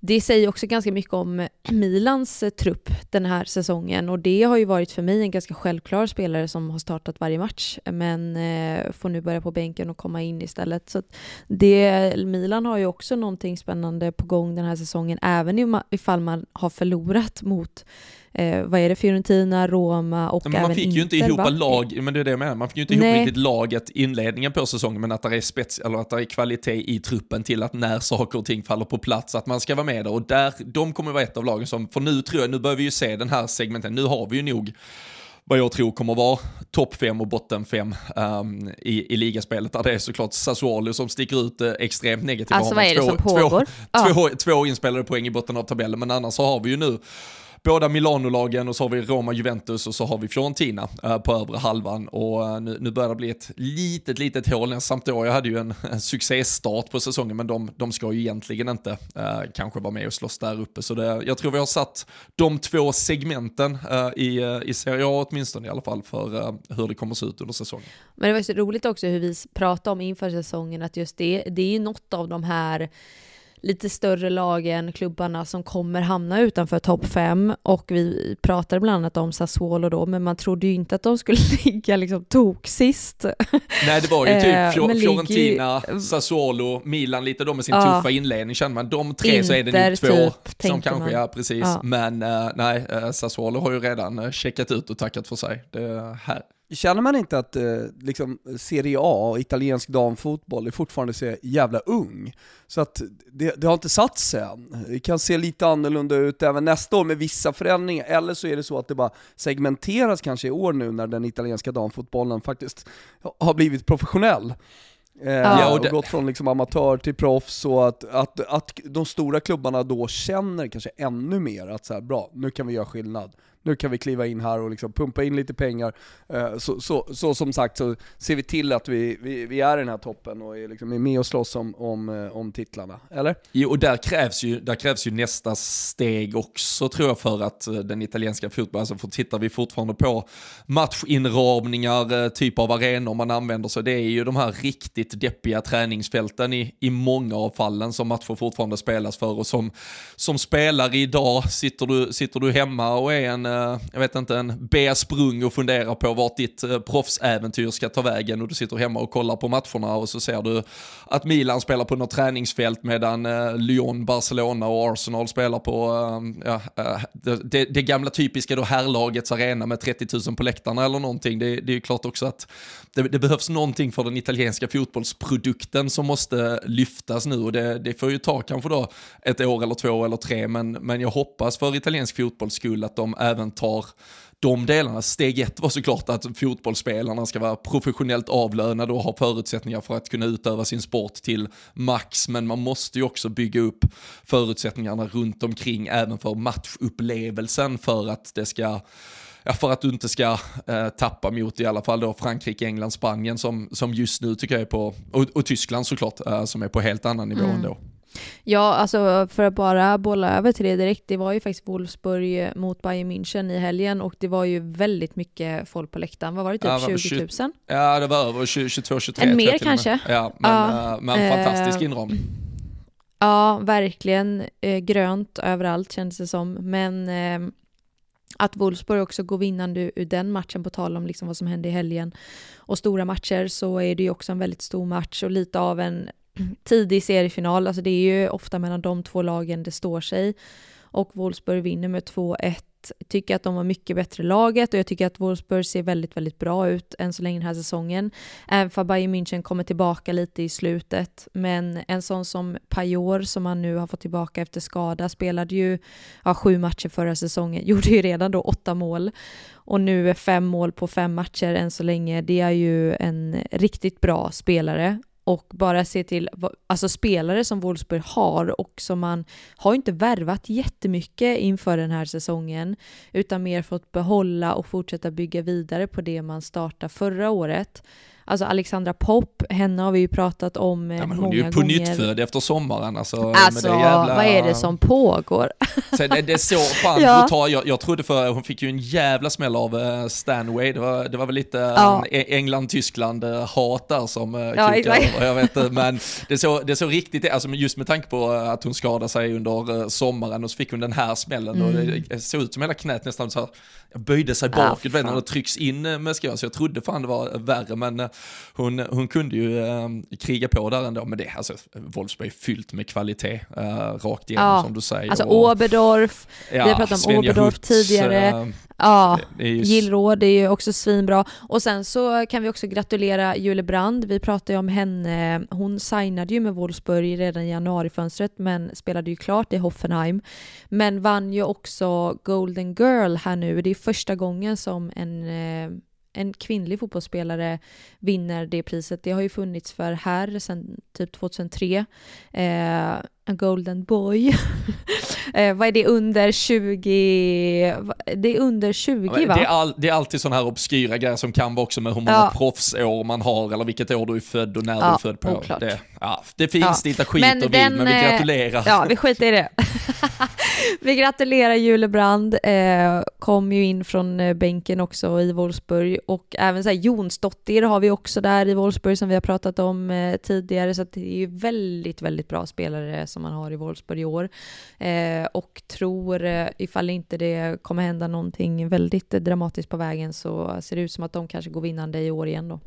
Det säger också ganska mycket om Milans eh, trupp den här säsongen. Och det har ju varit för mig en ganska självklar spelare som har startat varje match. Men eh, får nu börja på bänken och komma in istället. Så det, Milan har ju också någonting spännande på gång den här säsongen. Även ifall man har förlorat mot eh, vad är det, Fiorentina, Roma och Men även man fick ju inte Inter, ihop va? lag, men det är det jag menar, man fick ju inte Nej. ihop riktigt laget inledningen på säsongen, men att det är spets, eller att det är kvalitet i truppen till att när saker och ting faller på plats, att man ska vara med där. Och där, de kommer vara ett av lagen som, för nu tror jag, nu börjar vi ju se den här segmenten, nu har vi ju nog vad jag tror kommer vara topp fem och botten fem um, i, i ligaspelet, där det är såklart Sassuolo som sticker ut eh, extremt negativt. Alltså vad är det två- som två- pågår? Ja. [laughs] Två, två inspelade poäng i botten av tabellen, men annars så har vi ju nu båda Milano-lagen och så har vi Roma, Juventus och så har vi Fiorentina eh, på övre halvan och eh, nu, nu börjar det bli ett litet, litet hål. Samt då. jag hade ju en, [laughs] en succéstart på säsongen men de, de ska ju egentligen inte eh, kanske vara med och slåss där uppe. Så det, jag tror vi har satt de två segmenten eh, i, i Serie A åtminstone i alla fall för hur det kommer att se ut under säsongen. Men det var så roligt också hur vi pratade om inför säsongen att just det, det är ju något av de här lite större lagen, klubbarna som kommer hamna utanför topp 5 och vi pratade bland annat om Sassuolo då, men man trodde ju inte att de skulle [laughs] ligga liksom tok sist. Nej, det var ju typ eh, Fiorentina, ju... Sassuolo, Milan, lite de med sin ja. tuffa inledning känner man. De tre Inter, så är det nu två typ, som kanske, man. ja precis, ja. men uh, nej, uh, Sassuolo har ju redan checkat ut och tackat för sig. Det här Känner man inte att eh, liksom, Serie A, italiensk damfotboll, är fortfarande så jävla ung? Så att det, det, har inte satt sig än. Det kan se lite annorlunda ut även nästa år med vissa förändringar, eller så är det så att det bara segmenteras kanske i år nu när den italienska damfotbollen faktiskt har blivit professionell. Eh, ja, och, och gått från liksom amatör till proffs, och att, att, att de stora klubbarna då känner kanske ännu mer att så här, bra, nu kan vi göra skillnad nu kan vi kliva in här och liksom pumpa in lite pengar. Eh, så, så, så, som sagt så ser vi till att vi, vi, vi är i den här toppen och är, liksom, är med och slåss om, om, eh, om titlarna, eller? Jo, och där krävs, ju, där krävs ju nästa steg också tror jag för att eh, den italienska fotbollen, alltså för tittar vi fortfarande på matchinramningar, typ av arenor man använder sig, det är ju de här riktigt deppiga träningsfälten i, i många av fallen som matcher fortfarande spelas för och som, som spelare idag sitter du, sitter du hemma och är en Eh, jag vet inte, en B-sprung och funderar på vart ditt eh, proffsäventyr ska ta vägen och du sitter hemma och kollar på matcherna och så ser du att Milan spelar på något träningsfält medan eh, Lyon, Barcelona och Arsenal spelar på ja, det, det, gamla typiska då herrlagets arena med 30 000 på läktarna eller någonting. Det, det är ju klart också att det, det, behövs någonting för den italienska fotbollsprodukten som måste lyftas nu och det, det får ju ta kanske då ett år eller två eller tre men, men jag hoppas för italiensk fotbolls skull att de även även tar de delarna. Steg ett var såklart att fotbollsspelarna ska vara professionellt avlönade och ha förutsättningar för att kunna utöva sin sport till max, men man måste ju också bygga upp förutsättningarna runt omkring även för matchupplevelsen för att det ska ja, för att du inte ska eh, tappa mot i alla fall då Frankrike, England, Spanien som, som just nu tycker jag är på, och, och Tyskland såklart, eh, som är på helt annan nivå mm. ändå. Ja, alltså för att bara bolla över till det direkt, det var ju faktiskt Wolfsburg mot Bayern München i helgen och det var ju väldigt mycket folk på läktaren. Vad var det, typ ja, 20 000? 20, ja, det var över 22, 23. En mer kanske? Ja, men, ja, äh, men fantastisk inramning. Ja, verkligen eh, grönt överallt kändes det som, men eh, att Wolfsburg också går vinnande ur den matchen, på tal om liksom vad som hände i helgen, och stora matcher, så är det ju också en väldigt stor match och lite av en tidig seriefinal, alltså det är ju ofta mellan de två lagen det står sig. Och Wolfsburg vinner med 2-1. Tycker att de var mycket bättre laget och jag tycker att Wolfsburg ser väldigt, väldigt bra ut än så länge den här säsongen. Även för Bayern München kommer tillbaka lite i slutet. Men en sån som Pajor som man nu har fått tillbaka efter skada spelade ju ja, sju matcher förra säsongen, [laughs] gjorde ju redan då åtta mål. Och nu är fem mål på fem matcher än så länge. Det är ju en riktigt bra spelare och bara se till alltså spelare som Wolfsburg har och som man har inte värvat jättemycket inför den här säsongen utan mer fått behålla och fortsätta bygga vidare på det man startade förra året. Alltså Alexandra Pop, henne har vi ju pratat om ja, men Hon är ju på nytt efter sommaren. Alltså, alltså jävla... vad är det som pågår? [laughs] Så det, det är så fan [laughs] ja. brutal. Jag, jag trodde för hon fick ju en jävla smäll av uh, Stanway. Det var, det var väl lite ja. uh, England-Tyskland-hat där som ja, över. Jag vet men [laughs] det är så, det är så riktigt, alltså just med tanke på att hon skadade sig under sommaren och så fick hon den här smällen mm. och det, mm. såg ut som hela knät nästan så här, böjde sig bakåt, ah, när det trycks in med skor, så jag trodde fan det var värre, men hon, hon kunde ju äh, kriga på där ändå, men det, alltså Wolfsburg är fyllt med kvalitet, äh, rakt igenom ja, som du säger. Alltså och, Oberdorf, ja, vi har pratat om Svenja Oberdorf Hutz, tidigare. Äh, Ja. Gillråd är ju också svinbra. Och sen så kan vi också gratulera Julie Brand. Vi pratade ju om henne. Hon signade ju med Wolfsburg redan i januarifönstret men spelade ju klart i Hoffenheim. Men vann ju också Golden Girl här nu. Det är första gången som en en kvinnlig fotbollsspelare vinner det priset. Det har ju funnits för här sedan typ 2003. Eh, a golden boy. [laughs] eh, vad är det under 20? Det är under 20 Ja, men va? Det är, all, det är alltid sådana här obskyra grejer som kan vara också med hur många Ja. proffsår man har eller vilket år du är född och när du Ja, är född på. oklart. Det, ja, det finns Ja. lite skit Men och vill, men vi den, eh, gratulerar. Ja, vi skiter i det. [laughs] vi gratulerar Julebrand, eh, kom ju in från eh, bänken också i Wolfsburg och även så här, Jonsdottir har vi också där i Wolfsburg som vi har pratat om eh, tidigare så att det är ju väldigt, väldigt bra spelare som man har i Wolfsburg i år eh, och tror eh, ifall inte det kommer hända någonting väldigt dramatiskt på vägen så ser det ut som att de kanske går vinnande i år igen då.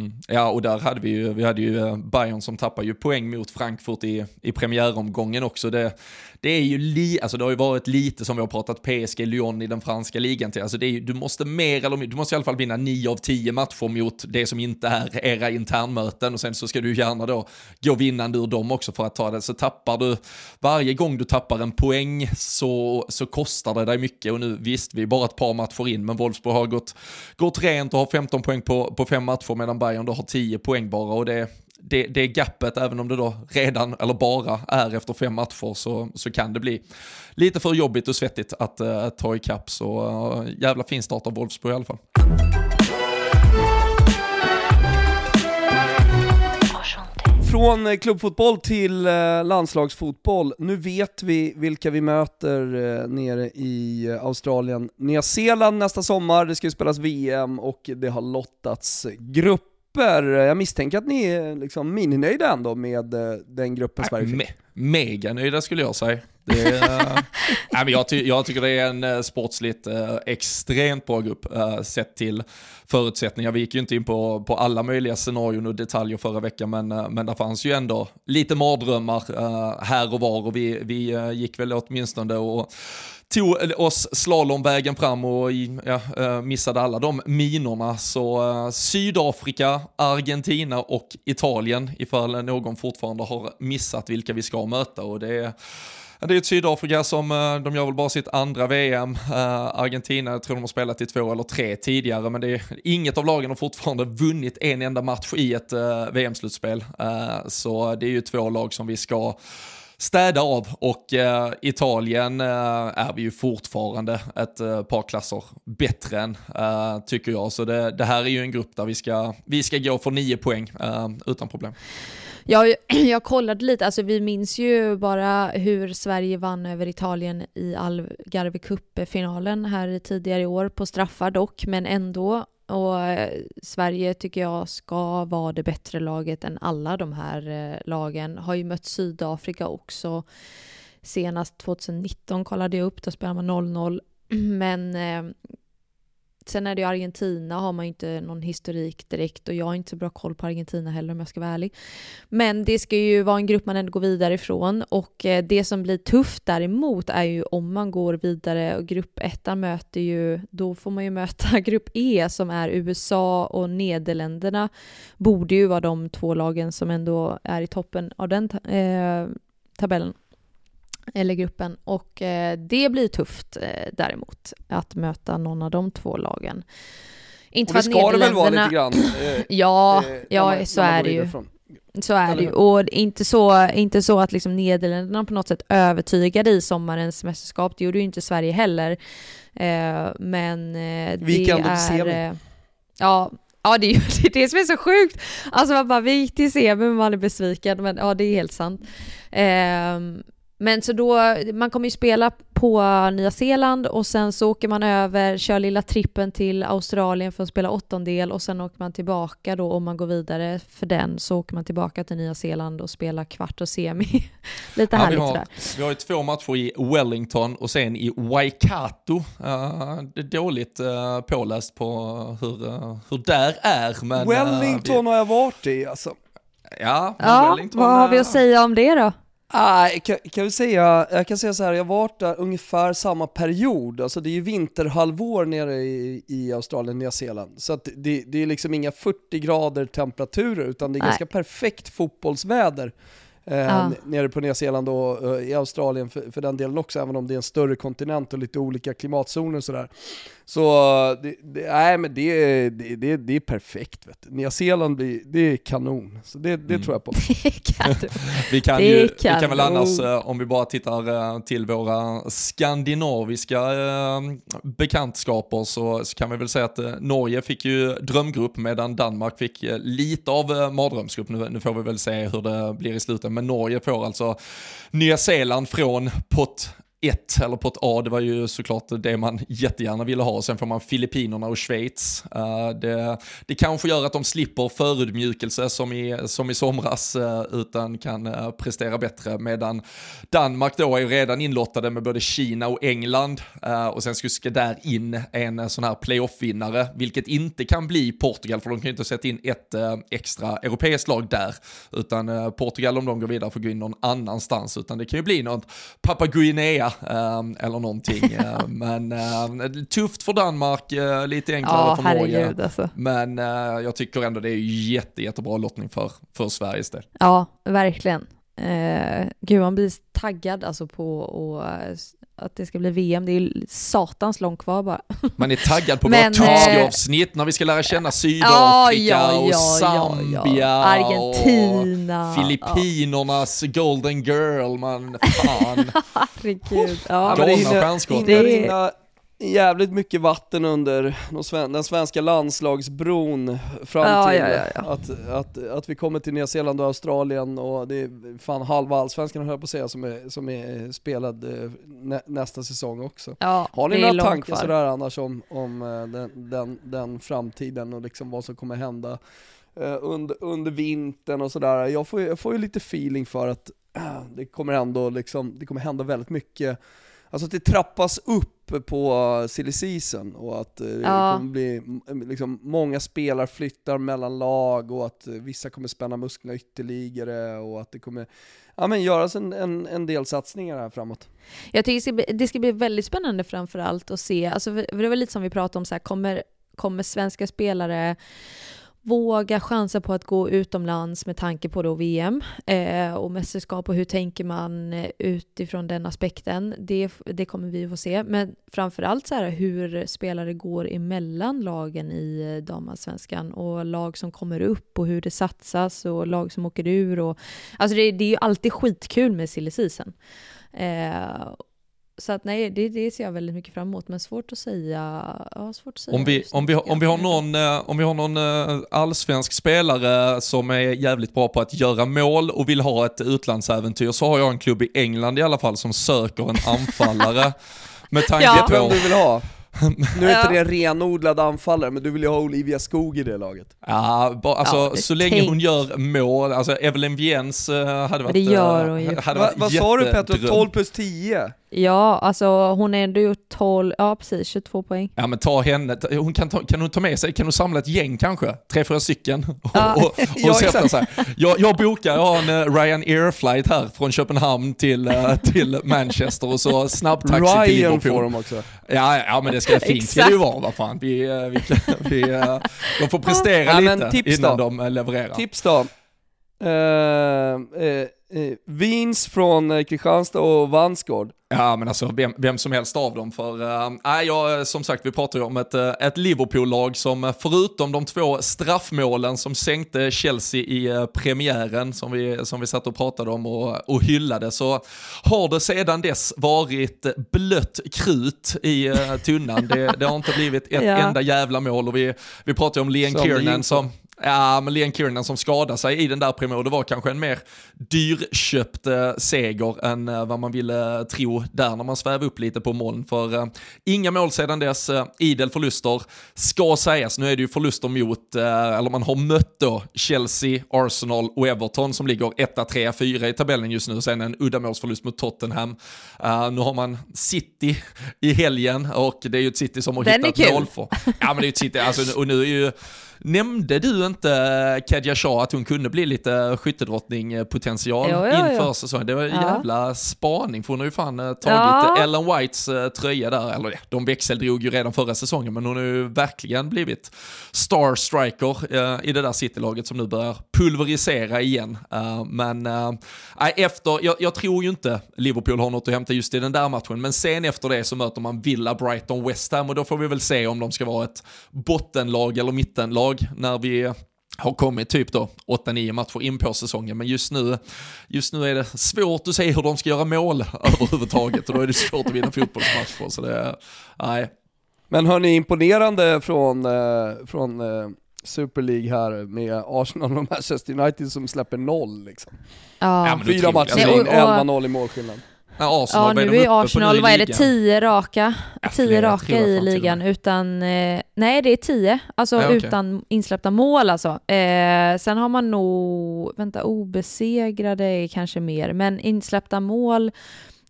Mm. Ja, och där hade vi ju, vi hade ju eh, Bayern som tappar ju poäng mot Frankfurt i, i premiäromgången också. Det, det är ju li, alltså det har ju varit lite som vi har pratat PSG, Lyon i den franska ligan till. Alltså det är ju, du måste mer eller mindre, du måste i alla fall vinna 9 av 10 matcher mot det som inte är era internmöten och sen så ska du gärna då gå vinnande ur dem också för att ta det. Så tappar du, varje gång du tappar en poäng så, så kostar det dig mycket och nu visst, vi är bara ett par matcher in, men Wolfsburg har gått, gått rent och har 15 poäng på, på fem matcher medan Bayern då har 10 poäng bara och det, det, det gappet, även om det då redan, eller bara är efter fem matcher, så, så kan det bli lite för jobbigt och svettigt att uh, ta ikapp. Så uh, jävla fin start av Wolfsburg i alla fall. Från eh, klubbfotboll till landslagsfotboll. Nu vet vi vilka vi möter nere i Australien. Nya Zeeland nästa sommar, det ska ju spelas VM och det har lottats grupp grupper. Jag misstänker att ni är liksom mininöjda ändå med eh, den gruppen Sverige fick. Me mega nöjda skulle jag säga. Det är, [laughs] men jag, ty jag tycker det är en uh, sportsligt uh, extremt bra grupp uh, sett till förutsättningar. Vi gick ju inte in på, på alla möjliga scenarion och detaljer förra veckan, men, men det fanns ju ändå lite mardrömmar här och var och vi, vi gick väl åtminstone och tog oss slalomvägen fram och ja, eh, missade alla de minorna. Så uh, Sydafrika, Argentina och Italien, ifall någon fortfarande har missat vilka vi ska möta. Och det är, det är ett Sydafrika som, eh, de gör väl bara sitt andra VM. Argentina, jag tror de har spelat i två eller tre tidigare, men det är, inget av lagen har fortfarande vunnit en enda match i ett VM-slutspel. så det är ju två lag som vi ska städa av och eh, Italien eh, är vi ju fortfarande ett eh, par klasser bättre än, eh, tycker jag. Så det, det, här är ju en grupp där vi ska, vi ska gå för nio poäng eh, utan problem. Jag, [clears throat] jag kollade lite, alltså vi minns ju bara hur Sverige vann över Italien i Algarve Cup-finalen här tidigare i år, på straffar dock, men ändå. Och eh, Sverige tycker jag ska vara det bättre laget än alla de här eh, lagen. Har ju mött Sydafrika också. Senast 2019 kollade jag upp, då spelade man 0-0. [clears throat] Men eh, sen är det ju Argentina, har man ju inte någon historik direkt och jag har inte så bra koll på Argentina heller om jag ska vara ärlig. Men det ska ju vara en grupp man ändå går vidare ifrån och eh, det som blir tufft däremot är ju om man går vidare och grupp 1 möter ju, då får man ju möta [laughs] grupp E som är USA och Nederländerna borde ju vara de två lagen som ändå är i toppen av den eh, tabellen eller gruppen. Och eh, det blir tufft eh, däremot att möta någon av de två lagen. Inte och det ska det väl vara lite grann? Eh, [laughs] ja, eh, ja man- så är det ju. vidare från. Så är det ju. Och inte så, inte så att liksom Nederländerna på något sätt övertygade i sommarens mästerskap. Det gjorde ju inte Sverige heller. Eh, men eh, Vi det till är... eh, Ja, ja det, är ju- [laughs] det som är så sjukt. Alltså man bara, vi gick till semi men man är besviken. Men ja, det är helt sant. Ehm, men så då, man kommer ju spela på Nya Zeeland och sen så åker man över, kör lilla trippen till Australien för att spela åttondel och sen åker man tillbaka då om man går vidare för den så åker man tillbaka till Nya Zeeland och spelar kvart och semi. [laughs] Lite Ja, vi, härligt har, sådär. vi har ju två matcher i Wellington och sen i Waikato. Uh, det är dåligt uh, påläst på hur, uh, hur där är. Men, uh, Wellington har jag varit i alltså. ja, Ja, Wellington, vad har vi uh, att säga om det då? Ah, kan, kan vi säga, jag kan säga så här, jag har varit där ungefär samma period, alltså det är ju vinterhalvår nere i, i Australien, Nya Zeeland. Så det, det är liksom inga 40 grader temperaturer, utan det är Nej. ganska perfekt fotbollsväder. Eh, Ja. Nere på Nya Zeeland och eh, i Australien för, för den delen också, även om det är en större kontinent och lite olika klimatzoner och sådär. Så det, det, nej, men det, det, det, det är perfekt. Vet du. Nya Zeeland blir, det är kanon, så det, det Mm. tror jag på. [laughs] Vi kan, Det ju, vi kan kan väl annars, eh, om vi bara tittar eh, till våra skandinaviska eh, bekantskaper, så, så kan vi väl säga att Norge fick ju drömgrupp medan Danmark fick lite av mardrömsgrupp. Nu, nu får vi väl se hur det blir i slutet, men Norge får alltså Nya Zeeland från pott 1, eller pott A, det var ju såklart det man jättegärna ville ha. Sen får man Filippinerna och Schweiz. Eh, det, det kanske gör att de slipper förödmjukelse som i, som i somras, eh, utan kan eh, prestera bättre. Medan Danmark då är ju redan inlottade med både Kina och England. och sen ska där in en sån här playoff-vinnare, vilket inte kan bli Portugal, för de kan ju inte sätta in ett extra europeiskt lag där. Utan Portugal, om de går vidare, får gå in någon annanstans. Utan det kan ju bli något Papua Guinea eh, eller någonting. [laughs] Eh, men eh, tufft för Danmark, eh, lite enklare Ja, för Norge. alltså. Men eh, jag tycker ändå det är jätte, jättebra lottning för, för Sveriges del. Ja, verkligen. Eh, gud, man blir taggad alltså på eh, att det ska bli VM. Det är ju satans långt kvar bara. Man är taggad på [laughs] Men, våra eh, Tutsi-avsnitt när vi ska lära känna Sydafrika och Zambia Argentina. och Filippinernas golden girl, man fan. [laughs] Ja, herregud. Ja, Ja. Galna stjärnskott. Jävligt mycket vatten under den svenska landslagsbron fram Ja, till ja, ja. Att, att, att vi kommer till Nya Zeeland och Australien och det är fan halva allsvenskan höll på att säga som är, som är spelad eh, nä, nästa säsong också. Har ni några tankar kvar. sådär annars om, om eh, den, den, den framtiden och liksom vad som kommer hända eh, under, under vintern och sådär? Jag får, jag får ju lite feeling för att det kommer ändå liksom, det kommer hända väldigt mycket Alltså att det trappas upp på uh, silly season och att eh, det Ja. kommer bli, liksom, många spelare flyttar mellan lag och att eh, vissa kommer spänna musklerna ytterligare och att det kommer ja, men göras en, en, en del satsningar här framåt. Jag tycker det ska, bli, det ska bli väldigt spännande framförallt att se, alltså, för det var lite som vi pratade om, så här, kommer, kommer svenska spelare våga chansa på att gå utomlands med tanke på då VM eh, och mästerskap och hur tänker man eh, utifrån den aspekten. Det, det kommer vi att få se. Men framförallt så här hur spelare går emellan lagen i eh, damallsvenskan och lag som kommer upp och hur det satsas och lag som åker ur. Och, alltså det, det är ju alltid skitkul med silly season. Eh, så att nej, det, det ser jag väldigt mycket fram emot, men svårt att säga. Ja, svårt att säga Om vi, om, vi, om, vi har någon, eh, om vi har någon eh, allsvensk spelare som är jävligt bra på att göra mål och vill ha ett utlandsäventyr så har jag en klubb i England i alla fall som söker en anfallare. [laughs] Med tanke Ja. Du vem på... du vill ha? [laughs] Nu är Ja. inte det en renodlad anfallare, men du vill ju ha Olivia Skog i det laget. Ja, ba, alltså, Ja, så länge hon gör mål, alltså Evelyn Viens eh, hade varit... det gör hon ju. Va, vad sa du Petter? jättedröm. 12 plus 10? Ja, alltså hon har ändå gjort 12, ja precis, 22 poäng. Ja men ta henne, hon kan, ta, kan hon ta med sig, kan hon samla ett gäng kanske? Tre, fyra stycken? [laughs] Och, Ja. och, och, [laughs] Ja, sätta här. Jag, jag bokar, jag har en uh, Ryanair flight här från Köpenhamn till, eh, [laughs] till Manchester och så snabbtaxi till Ryan Liverpool. får de också. Ja, ja men det ska fint ska det ju vara, vad fan. Vi, eh, vi, vi, eh, de får prestera Ja, lite innan då. de eh, levererar. Tips då? Eh, eh, eh, Vins från eh, Kristianstad och Vansgård. Ja men alltså vem, vem som helst av dem för, nej, jag, som sagt vi pratar ju om ett, eh, ett Liverpool-lag som eh, förutom de två straffmålen som sänkte Chelsea i premiären som vi, som vi satt och pratade om och, och hyllade så har det sedan dess varit blött krut i tunnan. Det, det har inte blivit ett [laughs] Ja. enda jävla mål och vi, vi pratar ju om Leon Som Kiernan som Ja, men Leon Kiernan som skadade sig i den där premiären, det var kanske en mer dyrköpt eh, seger än eh, vad man ville tro där när man svävade upp lite på moln. För eh, inga mål sedan dess, eh, idel förluster. Ska sägas, nu är det ju förluster mot, eh, eller man har mött då Chelsea, Arsenal och Everton som ligger 1, 3, 4 i tabellen just nu. Sen en uddamålsförlust mot Tottenham. Eh, nu har man City i helgen och det är ju ett City som har Den hittat mål för. Ja men det är ju ett City, alltså, och nu är ju Nämnde du inte Kedja Shah att hon kunde bli lite skyttedrottning-potential Jo, jo, jo. inför säsongen? Det var en Ja. jävla spaning, för hon har ju fan eh, tagit Ja. eh, Ellen Whites eh, tröja där, eller ja, de växeldrog ju redan förra säsongen, men hon har ju verkligen blivit star striker eh, i det där City-laget som nu börjar pulverisera igen. Eh, men eh, efter, jag, jag tror ju inte Liverpool har något att hämta just i den där matchen, men sen efter det så möter man Villa, Brighton, West Ham och då får vi väl se om de ska vara ett bottenlag eller mittenlag när vi har kommit typ då 8-9 matcher in på säsongen, men just nu, just nu är det svårt att se hur de ska göra mål [laughs] överhuvudtaget och då är det svårt att vinna fotbollsmatcher. Så det, nej, Men hörni, imponerande från, eh, från eh, Super League här med Arsenal och Manchester United som släpper noll liksom. Ja. Fyra matcher in, och- och- 11-0 i målskillnad. När Arsenal, Ja, nu är Arsenal, vad är det? 10 raka? Ja, 10 flera, raka i ligan utan, eh, nej det är 10, alltså Ja, okej. utan insläppta mål alltså. Eh, sen har man nog, vänta, obesegrade är kanske mer, men insläppta mål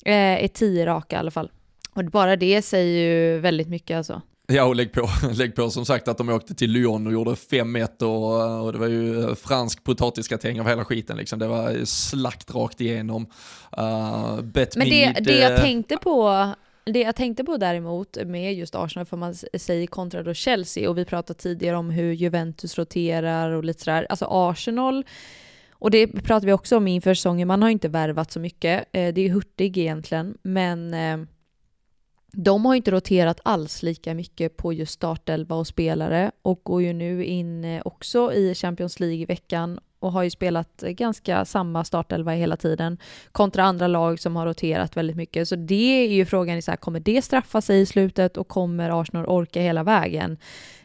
eh, är 10 raka i alla fall. Och bara det säger ju väldigt mycket alltså. Ja, och lägg på, [laughs] lägg på som sagt att de åkte till Lyon och gjorde 5-1 och, och det var ju fransk potatisgratäng av hela skiten liksom. Det var slakt rakt igenom. Uh, bet Men det, det jag eh, tänkte på det jag tänkte på däremot med just Arsenal, för man säger kontra då Chelsea, och vi pratade tidigare om hur Juventus roterar och lite sådär. Alltså Arsenal, och det pratade vi också om inför säsongen, man har inte värvat så mycket. Eh, Det är Hurtig egentligen, men eh, de har inte roterat alls lika mycket på just startelva och spelare och går ju nu in eh, också i Champions League i veckan och har ju spelat ganska samma startelva hela tiden kontra andra lag som har roterat väldigt mycket. Så det är ju frågan, är så här, kommer det straffa sig i slutet och kommer Arsenal orka hela vägen?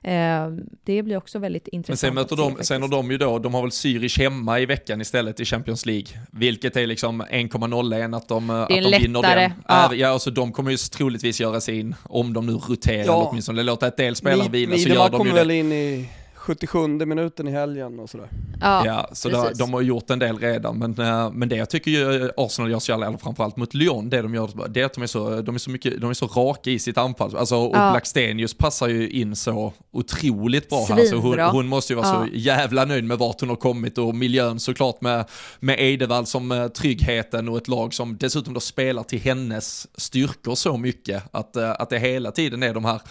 Eh, det blir också väldigt Men intressant sen möter att se de, sen har de ju då, de har väl Zürich hemma i veckan istället i Champions League. Vilket är liksom 1,01 att de, att de vinner lättare, den. ja. Ja. ja, alltså de kommer ju troligtvis göra sin, om de nu roterar, Ja. eller åtminstone låter ett del spelare vila så gör de kommer ju väl det. in i 77 minuten i helgen och sådär. Ja, Ja, så de, precis. de har gjort en del redan, men, eh, men det jag tycker ju Arsenal gör så jävla, eller framförallt mot Lyon, det de gör, det är att de är så, de är så, mycket, de är så raka i sitt anfall. Alltså, och Ja. Blackstenius passar ju in så otroligt bra här, så hon, Svinbra. hon måste ju vara Ja. så jävla nöjd med vart hon har kommit och miljön såklart med, med Eidevall som eh, tryggheten och ett lag som dessutom då spelar till hennes styrkor så mycket att, eh, att det hela tiden är de här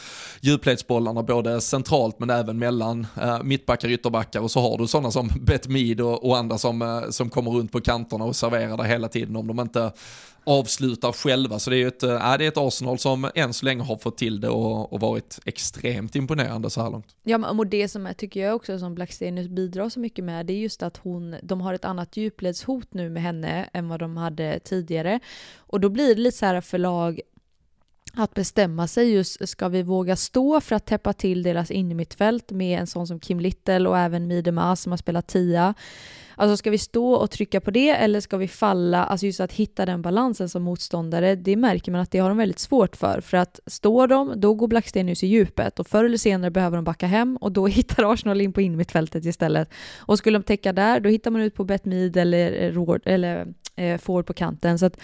djupledsbollarna både centralt men även mellan eh, mittbackar, ytterbackar och så har du sådana som [laughs] Bet Mead och, och andra som, eh, som kommer runt på kanterna och serverar där hela tiden om de inte avslutar själva. Så det är ju ett, äh, det är ett Arsenal som än så länge har fått till det och, och varit extremt imponerande så här långt. Ja, och det som jag tycker jag också som Blackstenius bidrar så mycket med, det är just att hon, de har ett annat djupledshot nu med henne än vad de hade tidigare. Och då blir det lite så här förlag att bestämma sig just, ska vi våga stå för att täppa till deras innermittfält med en sån som Kim Little och även Midema som har spelat tia. Alltså ska vi stå och trycka på det eller ska vi falla, alltså just att hitta den balansen som motståndare, det märker man att det har de väldigt svårt för. För att står de, då går Blackstenius i djupet och förr eller senare behöver de backa hem och då [laughs] hittar Arsenal in på innermittfältet istället. Och skulle de täcka där, då hittar man ut på Betmid eller, eh, eller eh, på kanten. Så att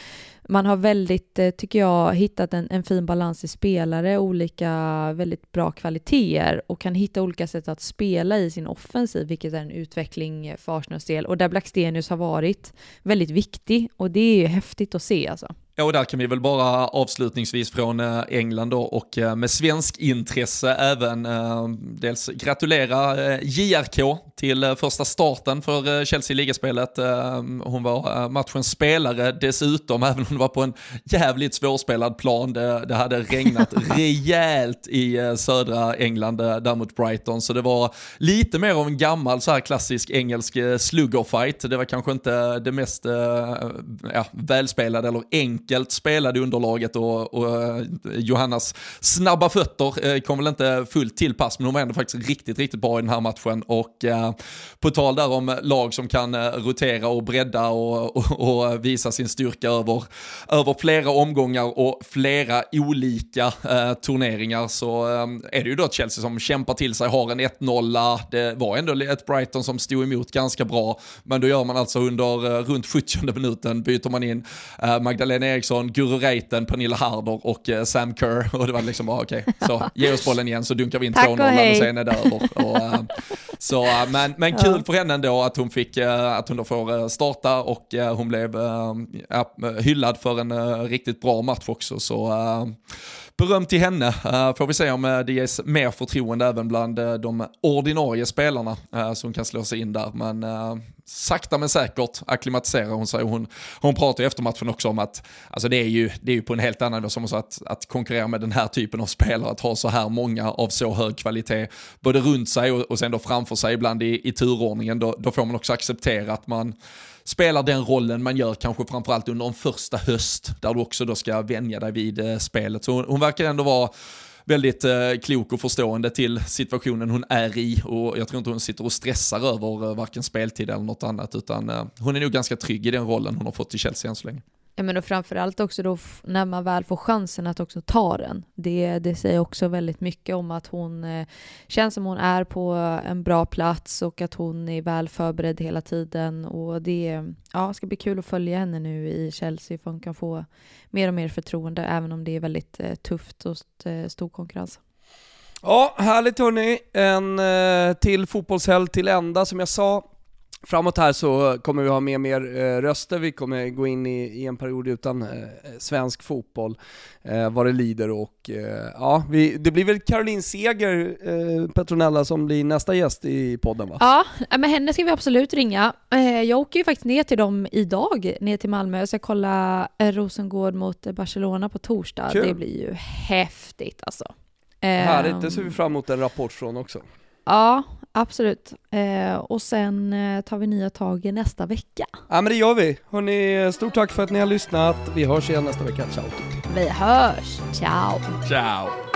man har väldigt, eh, tycker jag, hittat en, en fin balans i spelare, olika väldigt bra kvaliteter och kan hitta olika sätt att spela i sin offensiv, vilket är en utveckling för Arsenals del. Och där Blackstenius har varit väldigt viktig och det är ju häftigt att se alltså. Ja, och där kan vi väl bara avslutningsvis från eh, England då och eh, med svensk intresse även eh, dels gratulera JRK till första starten för Chelsea i ligaspelet. Hon var matchens spelare dessutom, [laughs] även om det var på en jävligt svårspelad plan. Det, det hade regnat [laughs] rejält i södra England där mot Brighton, så det var lite mer av en gammal så här klassisk engelsk sluggerfight. Det var kanske inte det mest ja, välspelade eller enkelt spelade underlaget och, och eh, Johannas snabba fötter eh, kom väl inte fullt till pass, men hon var ändå faktiskt riktigt, riktigt bra i den här matchen. Och eh, på tal där om lag som kan eh, rotera och bredda och, och, och visa sin styrka över, över flera omgångar och flera olika eh, turneringar så eh, är det ju då Chelsea som kämpar till sig, har en 1-0. Ah, det var ändå ett Brighton som stod emot ganska bra, men då gör man alltså under eh, runt 70 minuten byter man in eh, Magdalena Eriksson Guru Reiten, Pernilla Harder och eh, Sam Kerr. [laughs] Och det var liksom bara okej, okay, så ge oss bollen igen så dunkar vi in 2-0 och, sen är det över. [laughs] Och, uh, så, uh, men, men kul ja. för henne ändå att hon fick, uh, att hon då får starta och hon blev hyllad för en riktigt bra match också. Så beröm till henne. Eh, får vi se om eh, det ges mer förtroende även bland eh, de ordinarie spelarna som kan slå sig in där. Men sakta men säkert akklimatiserar hon sig. Hon, hon pratar ju efter matchen också om att alltså det, är ju, det är ju på en helt annan nivå, som så att, att konkurrera med den här typen av spelare, att ha så här många av så hög kvalitet, både runt sig och, och sen då framför sig ibland i, i turordningen, då, då får man också acceptera att man spelar den rollen man gör kanske framförallt under en första höst där du också då ska vänja dig vid eh, spelet. Så hon, hon verkar ändå vara väldigt eh, klok och förstående till situationen hon är i och jag tror inte hon sitter och stressar över eh, varken speltid eller något annat utan eh, hon är nog ganska trygg i den rollen hon har fått i Chelsea än så länge. Ja, men och framförallt också då när man väl får chansen att också ta den. Det, det säger också väldigt mycket om att hon eh, känns som hon är på en bra plats och att hon är väl förberedd hela tiden. Och det ja, ska bli kul att följa henne nu i Chelsea för hon kan få mer och mer förtroende även om det är väldigt eh, tufft och st eh, stor konkurrens. Ja, härligt hörni. En eh, till fotbollshelg till ända som jag sa. Framåt här så kommer vi ha med mer eh, röster, vi kommer gå in i, i en period utan eh, svensk fotboll eh, vad det lider och eh, ja, vi, det blir väl Caroline Seger, Petronella, som blir nästa gäst i podden va? Ja, men henne ska vi absolut ringa. Jag åker ju faktiskt ner till dem idag, ner till Malmö, och ska kolla Rosengård mot Barcelona på torsdag. Kul. Det blir ju häftigt alltså. Härligt, det ser vi fram emot en rapport från också. Ja, absolut. Eh, och sen eh, tar vi nya tag nästa vecka. Ja men det gör vi. Hörni, stort tack för att ni har lyssnat. Vi hörs igen nästa vecka. Ciao! Vi hörs! Ciao! Ciao!